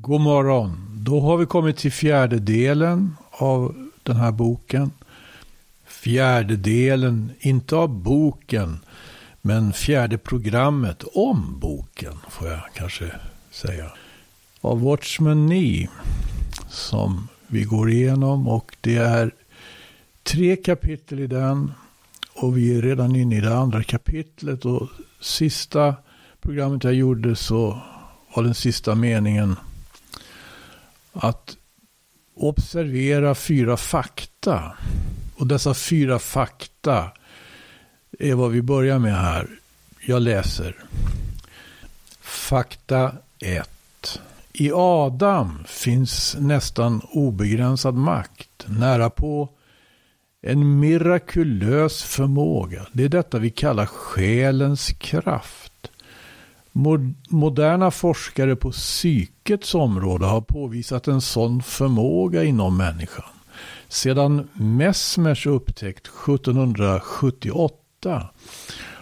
God morgon. Då har vi kommit till fjärde delen av den här boken. Fjärde delen, inte av boken, men fjärde programmet om boken, får jag kanske säga. Av Watchman Nee, som vi går igenom. Och det är tre kapitel i den. Och vi är redan inne i det andra kapitlet. Och sista programmet jag gjorde så var den sista meningen att observera fyra fakta. Och dessa fyra fakta är vad vi börjar med här. Jag läser. Fakta 1. I Adam finns nästan obegränsad makt, nära på en mirakulös förmåga. Det är detta vi kallar själens kraft. Moderna forskare på psykets område har påvisat en sån förmåga inom människan. Sedan Messmers upptäckt 1778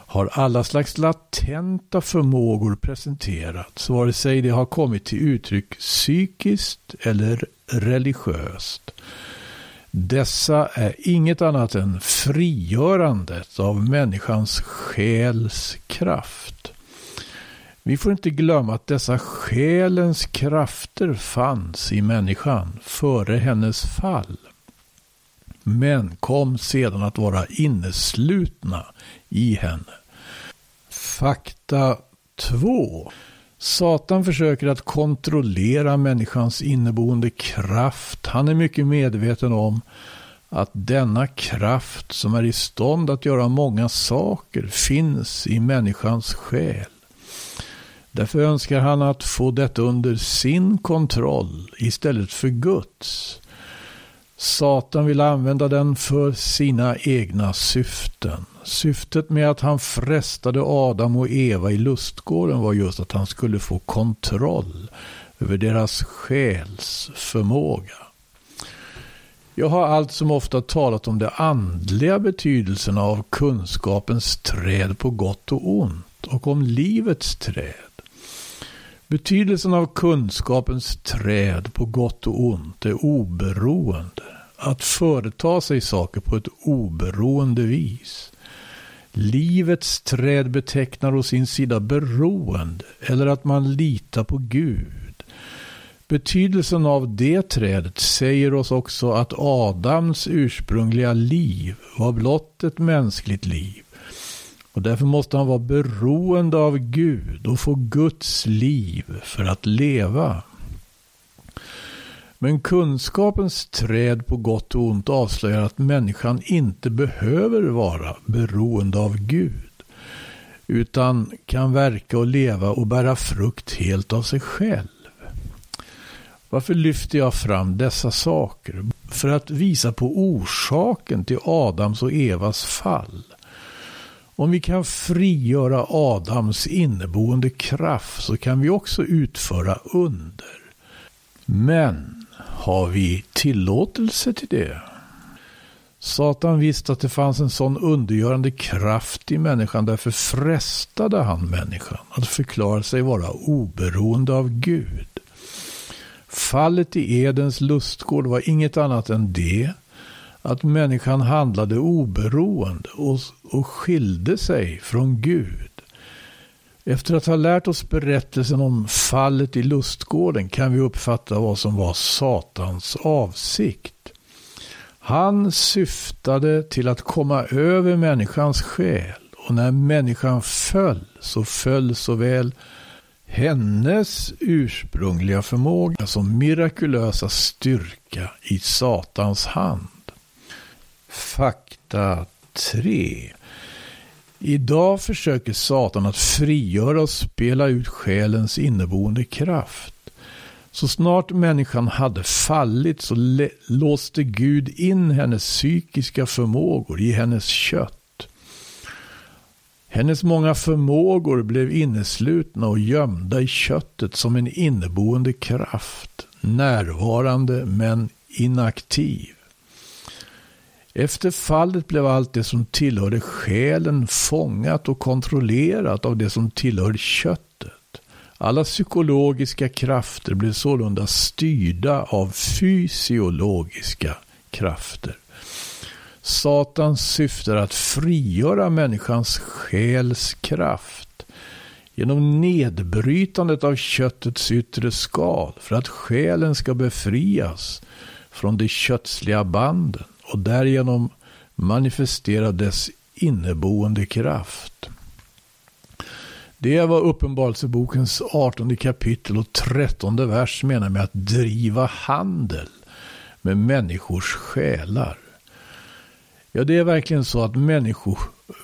har alla slags latenta förmågor presenterats, vare sig det har kommit till uttryck psykiskt eller religiöst. Dessa är inget annat än frigörandet av människans själs kraft. Vi får inte glömma att dessa själens krafter fanns i människan före hennes fall. Men kom sedan att vara inneslutna i henne. Fakta 2. Satan försöker att kontrollera människans inneboende kraft. Han är mycket medveten om att denna kraft som är i stånd att göra många saker finns i människans själ. Därför önskar han att få detta under sin kontroll istället för Guds. Satan vill använda den för sina egna syften. Syftet med att han frestade Adam och Eva i lustgården var just att han skulle få kontroll över deras själs förmåga. Jag har allt som ofta talat om de andliga betydelserna av kunskapens träd på gott och ont och om livets träd. Betydelsen av kunskapens träd på gott och ont är oberoende. Att företa sig saker på ett oberoende vis. Livets träd betecknar å sin sida beroende eller att man litar på Gud. Betydelsen av det trädet säger oss också att Adams ursprungliga liv var blott ett mänskligt liv. Och därför måste han vara beroende av Gud och få Guds liv för att leva. Men kunskapens träd på gott och ont avslöjar att människan inte behöver vara beroende av Gud. Utan kan verka och leva och bära frukt helt av sig själv. Varför lyfter jag fram dessa saker? För att visa på orsaken till Adams och Evas fall. Om vi kan frigöra Adams inneboende kraft så kan vi också utföra under. Men har vi tillåtelse till det? Satan visste att det fanns en sån undergörande kraft i människan, därför frestade han människan att förklara sig vara oberoende av Gud. Fallet i Edens lustgård var inget annat än det att människan handlade oberoende och, och skilde sig från Gud. Efter att ha lärt oss berättelsen om fallet i lustgården kan vi uppfatta vad som var Satans avsikt. Han syftade till att komma över människans själ och när människan föll så föll såväl hennes ursprungliga förmåga som mirakulösa styrka i Satans hand. Fakta 3. Idag försöker Satan att frigöra och spela ut själens inneboende kraft. Så snart människan hade fallit så låste Gud in hennes psykiska förmågor i hennes kött. Hennes många förmågor blev inneslutna och gömda i köttet som en inneboende kraft, närvarande men inaktiv. Efter fallet blev allt det som tillhörde själen fångat och kontrollerat av det som tillhörde köttet. Alla psykologiska krafter blev sålunda styrda av fysiologiska krafter. Satans syfte är att frigöra människans själs kraft genom nedbrytandet av köttets yttre skal för att själen ska befrias från de kötsliga banden och därigenom manifestera dess inneboende kraft. Det är vad Uppenbarelsebokens 18 kapitel och 13 vers menar med att driva handel med människors själar. Ja, det är verkligen så att människor,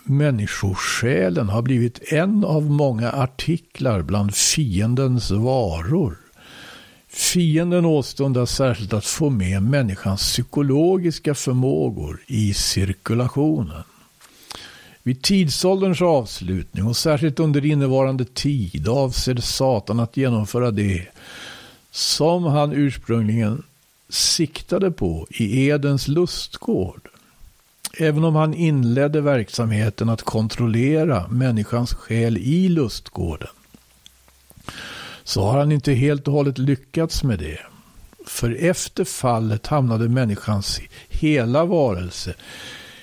människosjälen har blivit en av många artiklar bland fiendens varor. Fienden åstundar särskilt att få med människans psykologiska förmågor i cirkulationen. Vid tidsålderns avslutning och särskilt under innevarande tid avser Satan att genomföra det som han ursprungligen siktade på i Edens lustgård. Även om han inledde verksamheten att kontrollera människans själ i lustgården så har han inte helt och hållet lyckats med det. För efter fallet hamnade människans hela varelse,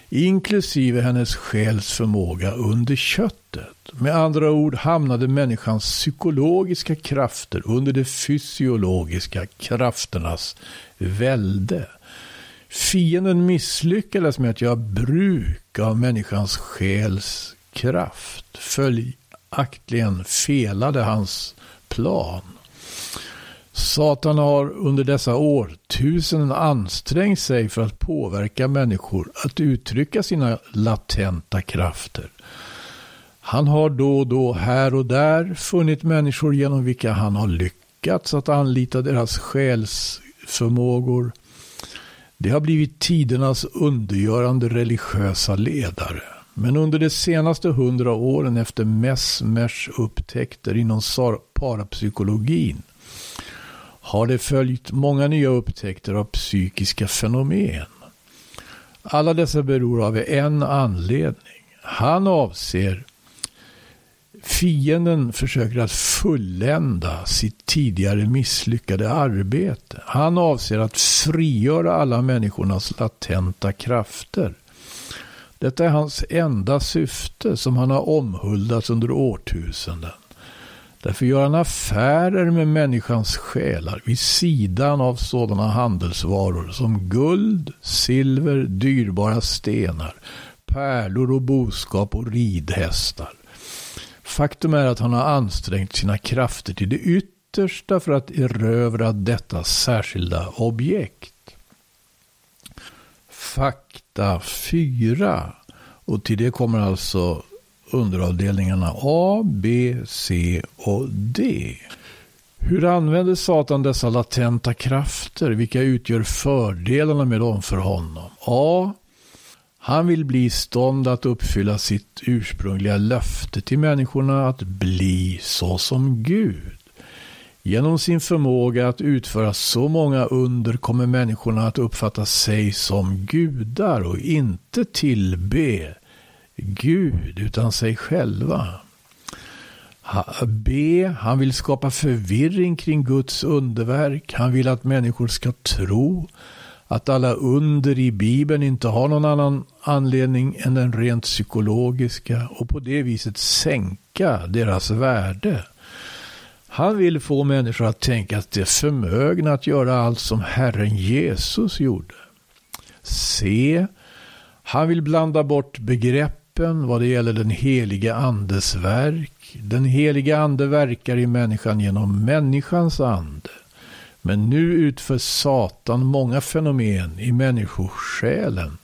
inklusive hennes själs förmåga, under köttet. Med andra ord hamnade människans psykologiska krafter under de fysiologiska krafternas välde. Fienden misslyckades med att göra bruk av människans själs kraft. Följaktligen felade hans plan. Satan har under dessa årtusenden ansträngt sig för att påverka människor att uttrycka sina latenta krafter. Han har då och då här och där funnit människor genom vilka han har lyckats att anlita deras själsförmågor. Det har blivit tidernas undergörande religiösa ledare. Men under de senaste hundra åren efter Messmers upptäckter inom parapsykologin har det följt många nya upptäckter av psykiska fenomen. Alla dessa beror av en anledning. Han avser Fienden försöker att fullända sitt tidigare misslyckade arbete. Han avser att frigöra alla människornas latenta krafter. Detta är hans enda syfte som han har omhuldat under årtusenden. Därför gör han affärer med människans själar vid sidan av sådana handelsvaror som guld, silver, dyrbara stenar, pärlor och boskap och ridhästar. Faktum är att han har ansträngt sina krafter till det yttersta för att erövra detta särskilda objekt. Fakta 4. Och till det kommer alltså underavdelningarna A, B, C och D. Hur använder Satan dessa latenta krafter? Vilka utgör fördelarna med dem för honom? A. Han vill bli i stånd att uppfylla sitt ursprungliga löfte till människorna att bli så som Gud. Genom sin förmåga att utföra så många under kommer människorna att uppfatta sig som gudar och inte tillbe Gud utan sig själva. B. Han vill skapa förvirring kring Guds underverk. Han vill att människor ska tro att alla under i Bibeln inte har någon annan anledning än den rent psykologiska och på det viset sänka deras värde. Han vill få människor att tänka att de är förmögna att göra allt som Herren Jesus gjorde. C. Han vill blanda bort begreppen vad det gäller den heliga andes verk. Den heliga ande verkar i människan genom människans ande. Men nu utför Satan många fenomen i människosjälen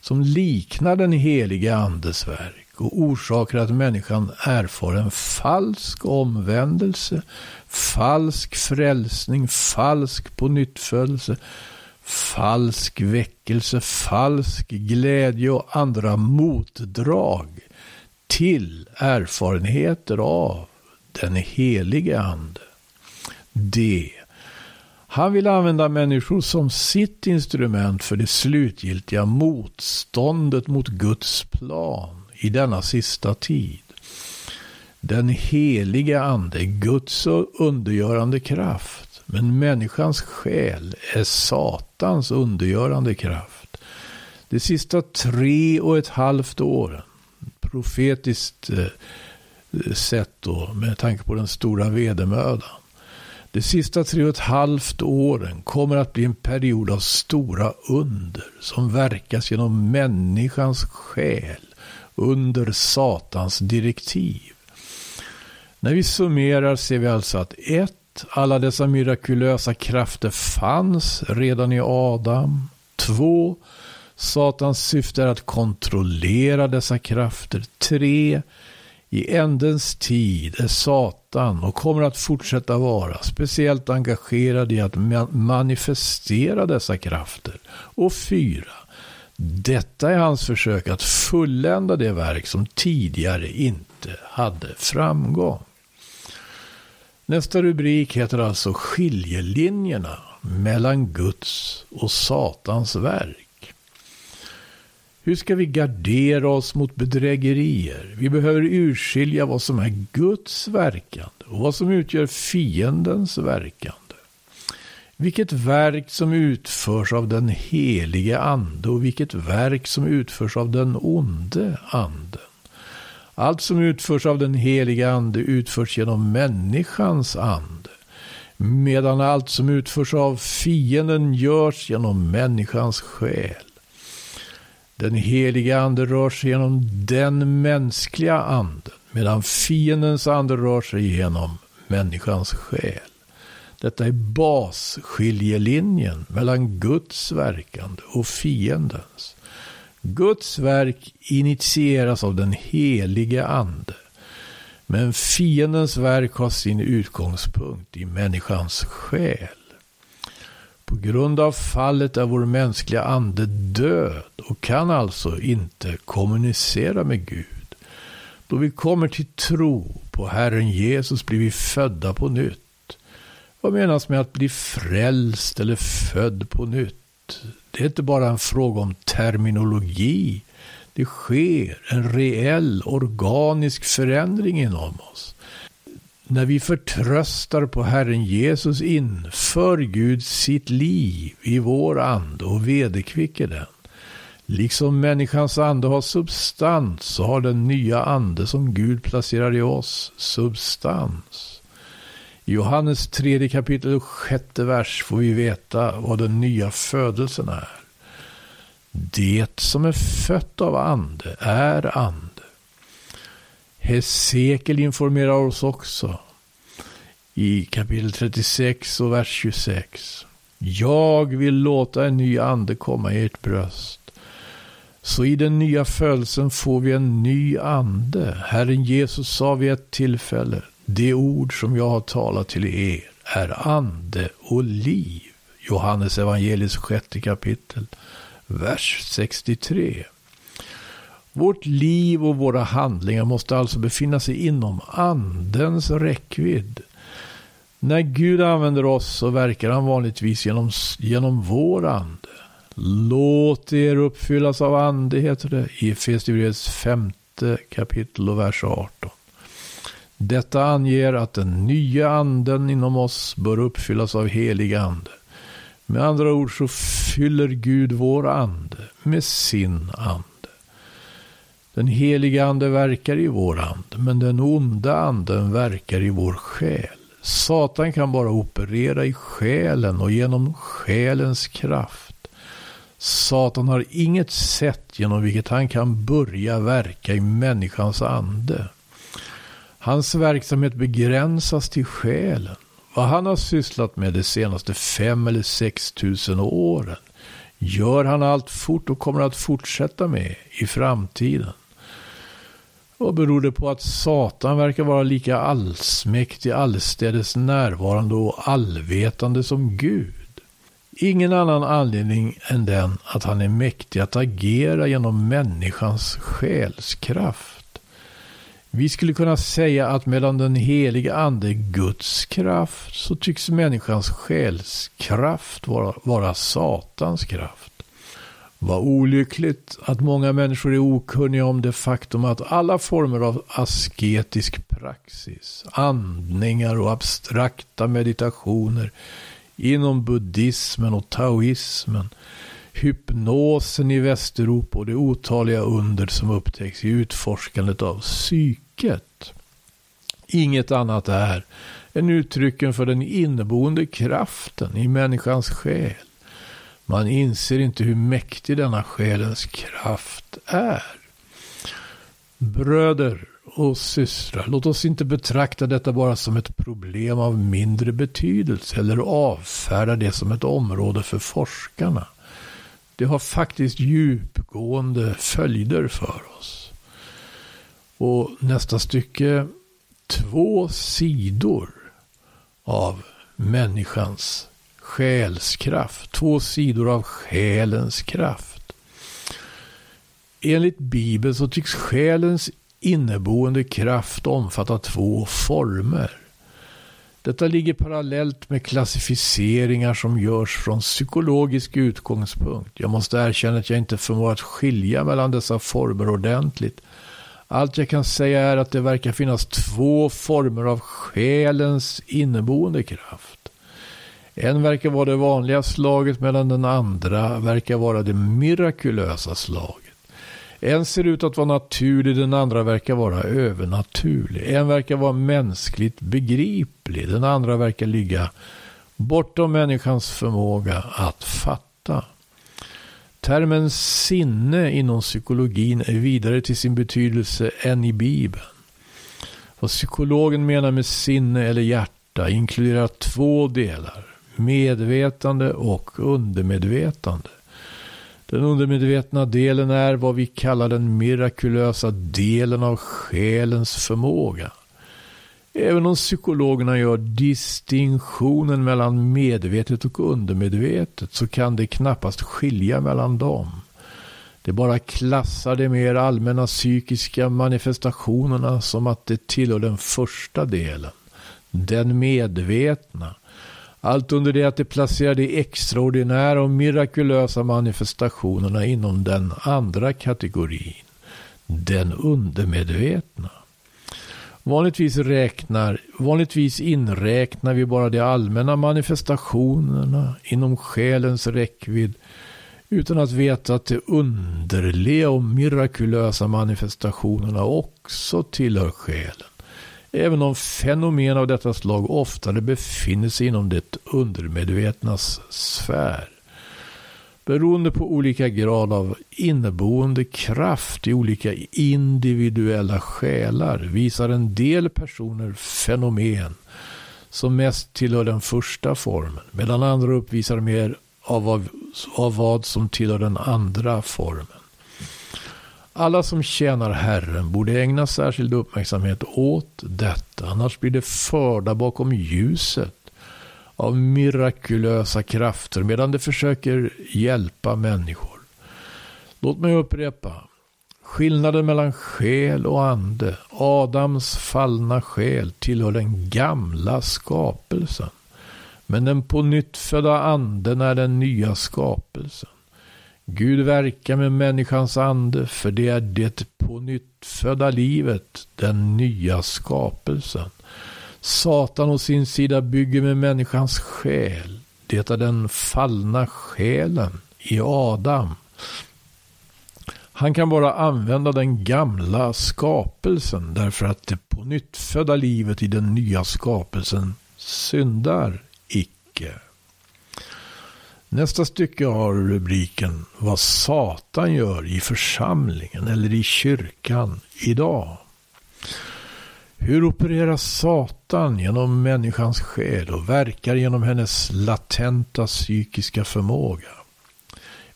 som liknar den heliga andes verk och orsakar att människan erfar en falsk omvändelse, falsk frälsning, falsk pånyttfödelse, falsk väckelse, falsk glädje och andra motdrag till erfarenheter av den helige ande. Det han vill använda människor som sitt instrument för det slutgiltiga motståndet mot Guds plan i denna sista tid. Den heliga ande Guds undergörande kraft. Men människans själ är Satans undergörande kraft. De sista tre och ett halvt åren, profetiskt eh, sett då, med tanke på den stora vedermödan. De sista tre och ett halvt åren kommer att bli en period av stora under som verkas genom människans själ under Satans direktiv. När vi summerar ser vi alltså att 1. Alla dessa mirakulösa krafter fanns redan i Adam. 2. Satans syfte är att kontrollera dessa krafter. 3. I ändens tid är Satan och kommer att fortsätta vara speciellt engagerad i att manifestera dessa krafter. Och 4. Detta är hans försök att fullända det verk som tidigare inte hade framgång. Nästa rubrik heter alltså skiljelinjerna mellan Guds och Satans verk. Hur ska vi gardera oss mot bedrägerier? Vi behöver urskilja vad som är Guds verkande och vad som utgör fiendens verkande. Vilket verk som utförs av den helige ande och vilket verk som utförs av den onde anden. Allt som utförs av den Helige ande utförs genom människans ande. Medan allt som utförs av fienden görs genom människans själ. Den heliga ande rör sig genom den mänskliga anden. Medan fiendens ande rör sig genom människans själ. Detta är basskiljelinjen mellan Guds verkande och fiendens. Guds verk initieras av den helige ande. Men fiendens verk har sin utgångspunkt i människans själ. På grund av fallet är vår mänskliga ande död och kan alltså inte kommunicera med Gud. Då vi kommer till tro på Herren Jesus blir vi födda på nytt. Vad menas med att bli frälst eller född på nytt? Det är inte bara en fråga om terminologi. Det sker en reell organisk förändring inom oss. När vi förtröstar på Herren Jesus inför Gud sitt liv i vår ande och vederkvicker den. Liksom människans ande har substans så har den nya ande som Gud placerar i oss substans. I Johannes tredje kapitel och sjätte vers får vi veta vad den nya födelsen är. Det som är fött av ande är ande. Hesekiel informerar oss också i kapitel 36 och vers 26. Jag vill låta en ny ande komma i ert bröst. Så i den nya födelsen får vi en ny ande. Herren Jesus sa vid ett tillfälle, det ord som jag har talat till er är ande och liv. Johannes evangeliets sjätte kapitel, vers 63. Vårt liv och våra handlingar måste alltså befinna sig inom andens räckvidd. När Gud använder oss så verkar han vanligtvis genom, genom vår ande. Låt er uppfyllas av ande, heter det i Efesierbrevets femte kapitel och vers 18. Detta anger att den nya anden inom oss bör uppfyllas av helig ande. Med andra ord så fyller Gud vår ande med sin ande. Den heliga ande verkar i vår ande, men den onda anden verkar i vår själ. Satan kan bara operera i själen och genom själens kraft. Satan har inget sätt genom vilket han kan börja verka i människans ande. Hans verksamhet begränsas till själen. Vad han har sysslat med de senaste fem eller sex tusen åren gör han allt fort och kommer att fortsätta med i framtiden. Vad beror det på att Satan verkar vara lika allsmäktig, allestädes närvarande och allvetande som Gud? Ingen annan anledning än den att han är mäktig att agera genom människans själskraft. Vi skulle kunna säga att mellan den heliga ande Guds kraft så tycks människans själskraft vara, vara Satans kraft. Vad olyckligt att många människor är okunniga om det faktum att alla former av asketisk praxis, andningar och abstrakta meditationer inom buddhismen och taoismen, hypnosen i Västeuropa och de otaliga under som upptäcks i utforskandet av riket. Inget annat är än uttrycken för den inneboende kraften i människans själ. Man inser inte hur mäktig denna själens kraft är. Bröder och systrar, låt oss inte betrakta detta bara som ett problem av mindre betydelse eller avfärda det som ett område för forskarna. Det har faktiskt djupgående följder för oss. Och nästa stycke, två sidor av människans själskraft. Två sidor av själens kraft. Enligt Bibeln så tycks själens inneboende kraft omfatta två former. Detta ligger parallellt med klassificeringar som görs från psykologisk utgångspunkt. Jag måste erkänna att jag inte förmår att skilja mellan dessa former ordentligt. Allt jag kan säga är att det verkar finnas två former av själens inneboende kraft. En verkar vara det vanliga slaget medan den andra verkar vara det mirakulösa slaget. En ser ut att vara naturlig, den andra verkar vara övernaturlig. En verkar vara mänskligt begriplig, den andra verkar ligga bortom människans förmåga att fatta. Termen sinne inom psykologin är vidare till sin betydelse än i Bibeln. Vad psykologen menar med sinne eller hjärta inkluderar två delar, medvetande och undermedvetande. Den undermedvetna delen är vad vi kallar den mirakulösa delen av själens förmåga. Även om psykologerna gör distinktionen mellan medvetet och undermedvetet så kan det knappast skilja mellan dem. Det bara klassar de mer allmänna psykiska manifestationerna som att det tillhör den första delen, den medvetna. Allt under det att det placerar de extraordinära och mirakulösa manifestationerna inom den andra kategorin, den undermedvetna. Vanligtvis, räknar, vanligtvis inräknar vi bara de allmänna manifestationerna inom själens räckvidd utan att veta att de underliga och mirakulösa manifestationerna också tillhör själen. Även om fenomen av detta slag oftare befinner sig inom det undermedvetnas sfär beroende på olika grad av inneboende kraft i olika individuella själar visar en del personer fenomen som mest tillhör den första formen, medan andra uppvisar mer av vad, av vad som tillhör den andra formen. Alla som tjänar Herren borde ägna särskild uppmärksamhet åt detta, annars blir det förda bakom ljuset av mirakulösa krafter medan de försöker hjälpa människor. Låt mig upprepa. Skillnaden mellan själ och ande. Adams fallna själ tillhör den gamla skapelsen. Men den på nytt födda anden är den nya skapelsen. Gud verkar med människans ande, för det är det på nytt födda livet, den nya skapelsen. Satan å sin sida bygger med människans själ. Det är den fallna själen i Adam. Han kan bara använda den gamla skapelsen därför att det på nytt födda livet i den nya skapelsen syndar icke. Nästa stycke har rubriken Vad Satan gör i församlingen eller i kyrkan idag. Hur opererar Satan genom människans själ och verkar genom hennes latenta psykiska förmåga?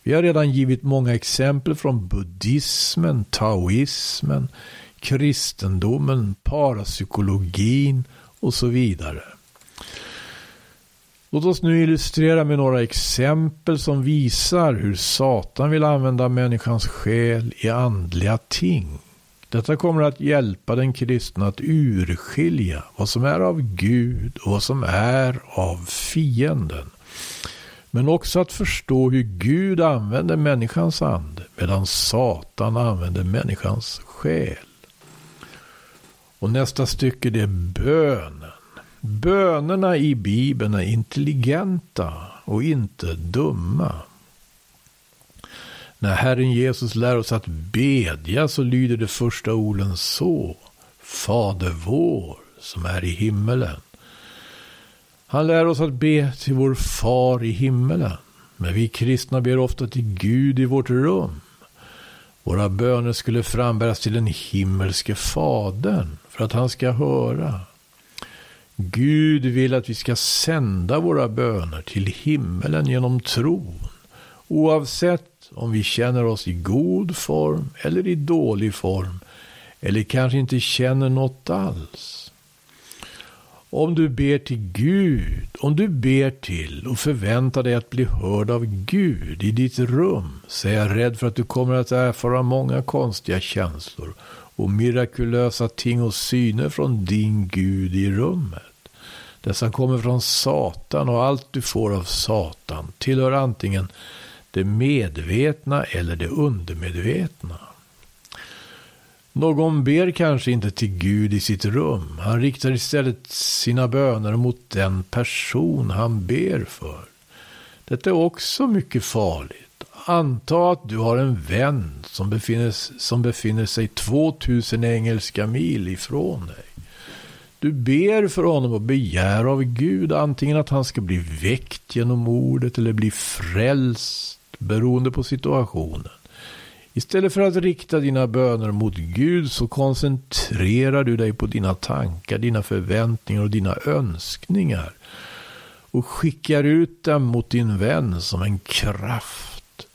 Vi har redan givit många exempel från buddhismen, taoismen, kristendomen, parapsykologin och så vidare. Låt oss nu illustrera med några exempel som visar hur Satan vill använda människans själ i andliga ting. Detta kommer att hjälpa den kristna att urskilja vad som är av Gud och vad som är av fienden. Men också att förstå hur Gud använder människans ande medan Satan använder människans själ. Och nästa stycke det är bönen. Bönerna i Bibeln är intelligenta och inte dumma. När Herren Jesus lär oss att bedja så lyder de första orden så. Fader vår som är i himmelen. Han lär oss att be till vår far i himmelen. Men vi kristna ber ofta till Gud i vårt rum. Våra böner skulle frambäras till den himmelske fadern för att han ska höra. Gud vill att vi ska sända våra böner till himmelen genom tron. Oavsett om vi känner oss i god form eller i dålig form. Eller kanske inte känner något alls. Om du ber till Gud, om du ber till och förväntar dig att bli hörd av Gud i ditt rum, så är jag rädd för att du kommer att erfara många konstiga känslor och mirakulösa ting och syner från din Gud i rummet. Dessa kommer från Satan och allt du får av Satan tillhör antingen det medvetna eller det undermedvetna. Någon ber kanske inte till Gud i sitt rum. Han riktar istället sina böner mot den person han ber för. Detta är också mycket farligt. Anta att du har en vän som befinner, som befinner sig 2000 engelska mil ifrån dig. Du ber för honom och begär av Gud antingen att han ska bli väckt genom ordet eller bli frälst beroende på situationen. Istället för att rikta dina böner mot Gud så koncentrerar du dig på dina tankar, dina förväntningar och dina önskningar. Och skickar ut dem mot din vän som en kraft.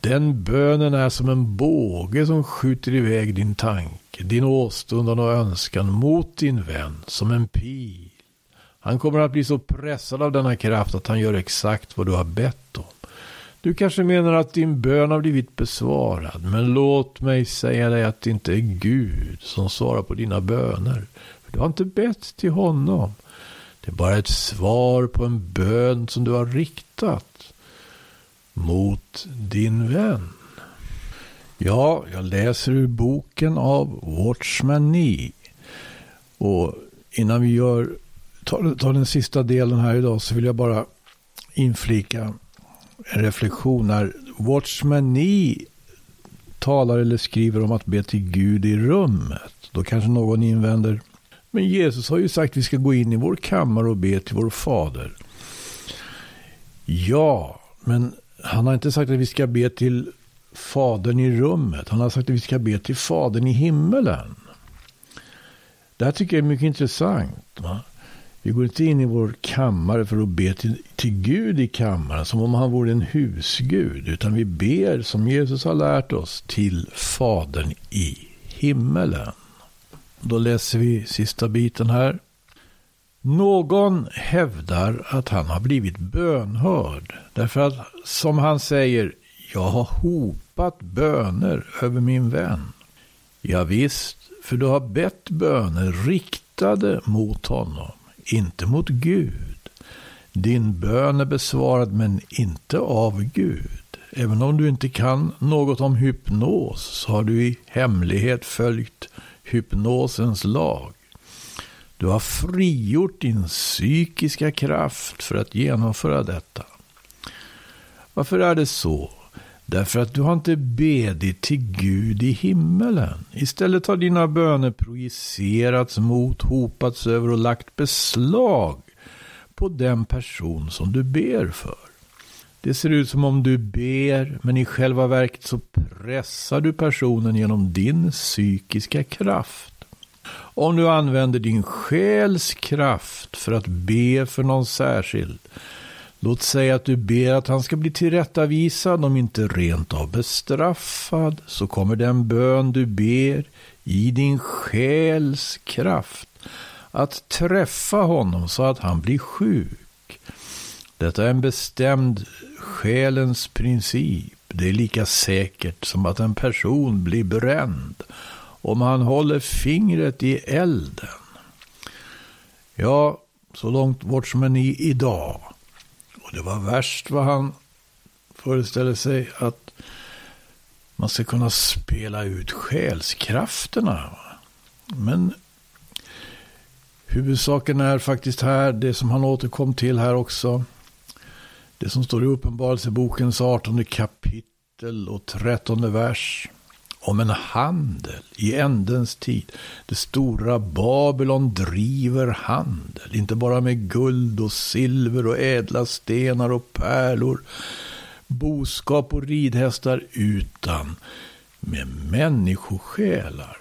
Den bönen är som en båge som skjuter iväg din tanke, din åstundan och önskan mot din vän som en pil. Han kommer att bli så pressad av denna kraft att han gör exakt vad du har bett om. Du kanske menar att din bön har blivit besvarad. Men låt mig säga dig att det inte är Gud som svarar på dina böner. För du har inte bett till honom. Det är bara ett svar på en bön som du har riktat mot din vän. Ja, jag läser ur boken av Watchman Nee. Och innan vi gör, tar, tar den sista delen här idag så vill jag bara inflika en reflektion när Watchman Nee talar eller skriver om att be till Gud i rummet. Då kanske någon invänder. Men Jesus har ju sagt att vi ska gå in i vår kammare och be till vår fader. Ja, men han har inte sagt att vi ska be till fadern i rummet. Han har sagt att vi ska be till fadern i himmelen. Det här tycker jag är mycket intressant. Va? Vi går inte in i vår kammare för att be till, till Gud i kammaren som om han vore en husgud. Utan vi ber som Jesus har lärt oss till Fadern i himmelen. Då läser vi sista biten här. Någon hävdar att han har blivit bönhörd. Därför att som han säger, jag har hopat böner över min vän. Ja, visst, för du har bett böner riktade mot honom inte mot Gud. Din bön är besvarad men inte av Gud. Även om du inte kan något om hypnos så har du i hemlighet följt hypnosens lag. Du har frigjort din psykiska kraft för att genomföra detta. Varför är det så? Därför att du har inte bedit till Gud i himmelen. Istället har dina böner projicerats mot, hopats över och lagt beslag på den person som du ber för. Det ser ut som om du ber, men i själva verket så pressar du personen genom din psykiska kraft. Om du använder din själs kraft för att be för någon särskild, Låt säga att du ber att han ska bli tillrättavisad, om inte rent av bestraffad, så kommer den bön du ber i din själs kraft att träffa honom så att han blir sjuk. Detta är en bestämd själens princip. Det är lika säkert som att en person blir bränd om han håller fingret i elden. Ja, så långt bort som är ni idag. Och det var värst vad han föreställer sig att man ska kunna spela ut själskrafterna. Men huvudsaken är faktiskt här, det som han återkom till här också. Det som står i Uppenbarelsebokens 18 kapitel och 13 vers. Om en handel i ändens tid. Det stora Babylon driver handel. Inte bara med guld och silver och ädla stenar och pärlor. Boskap och ridhästar utan med människosjälar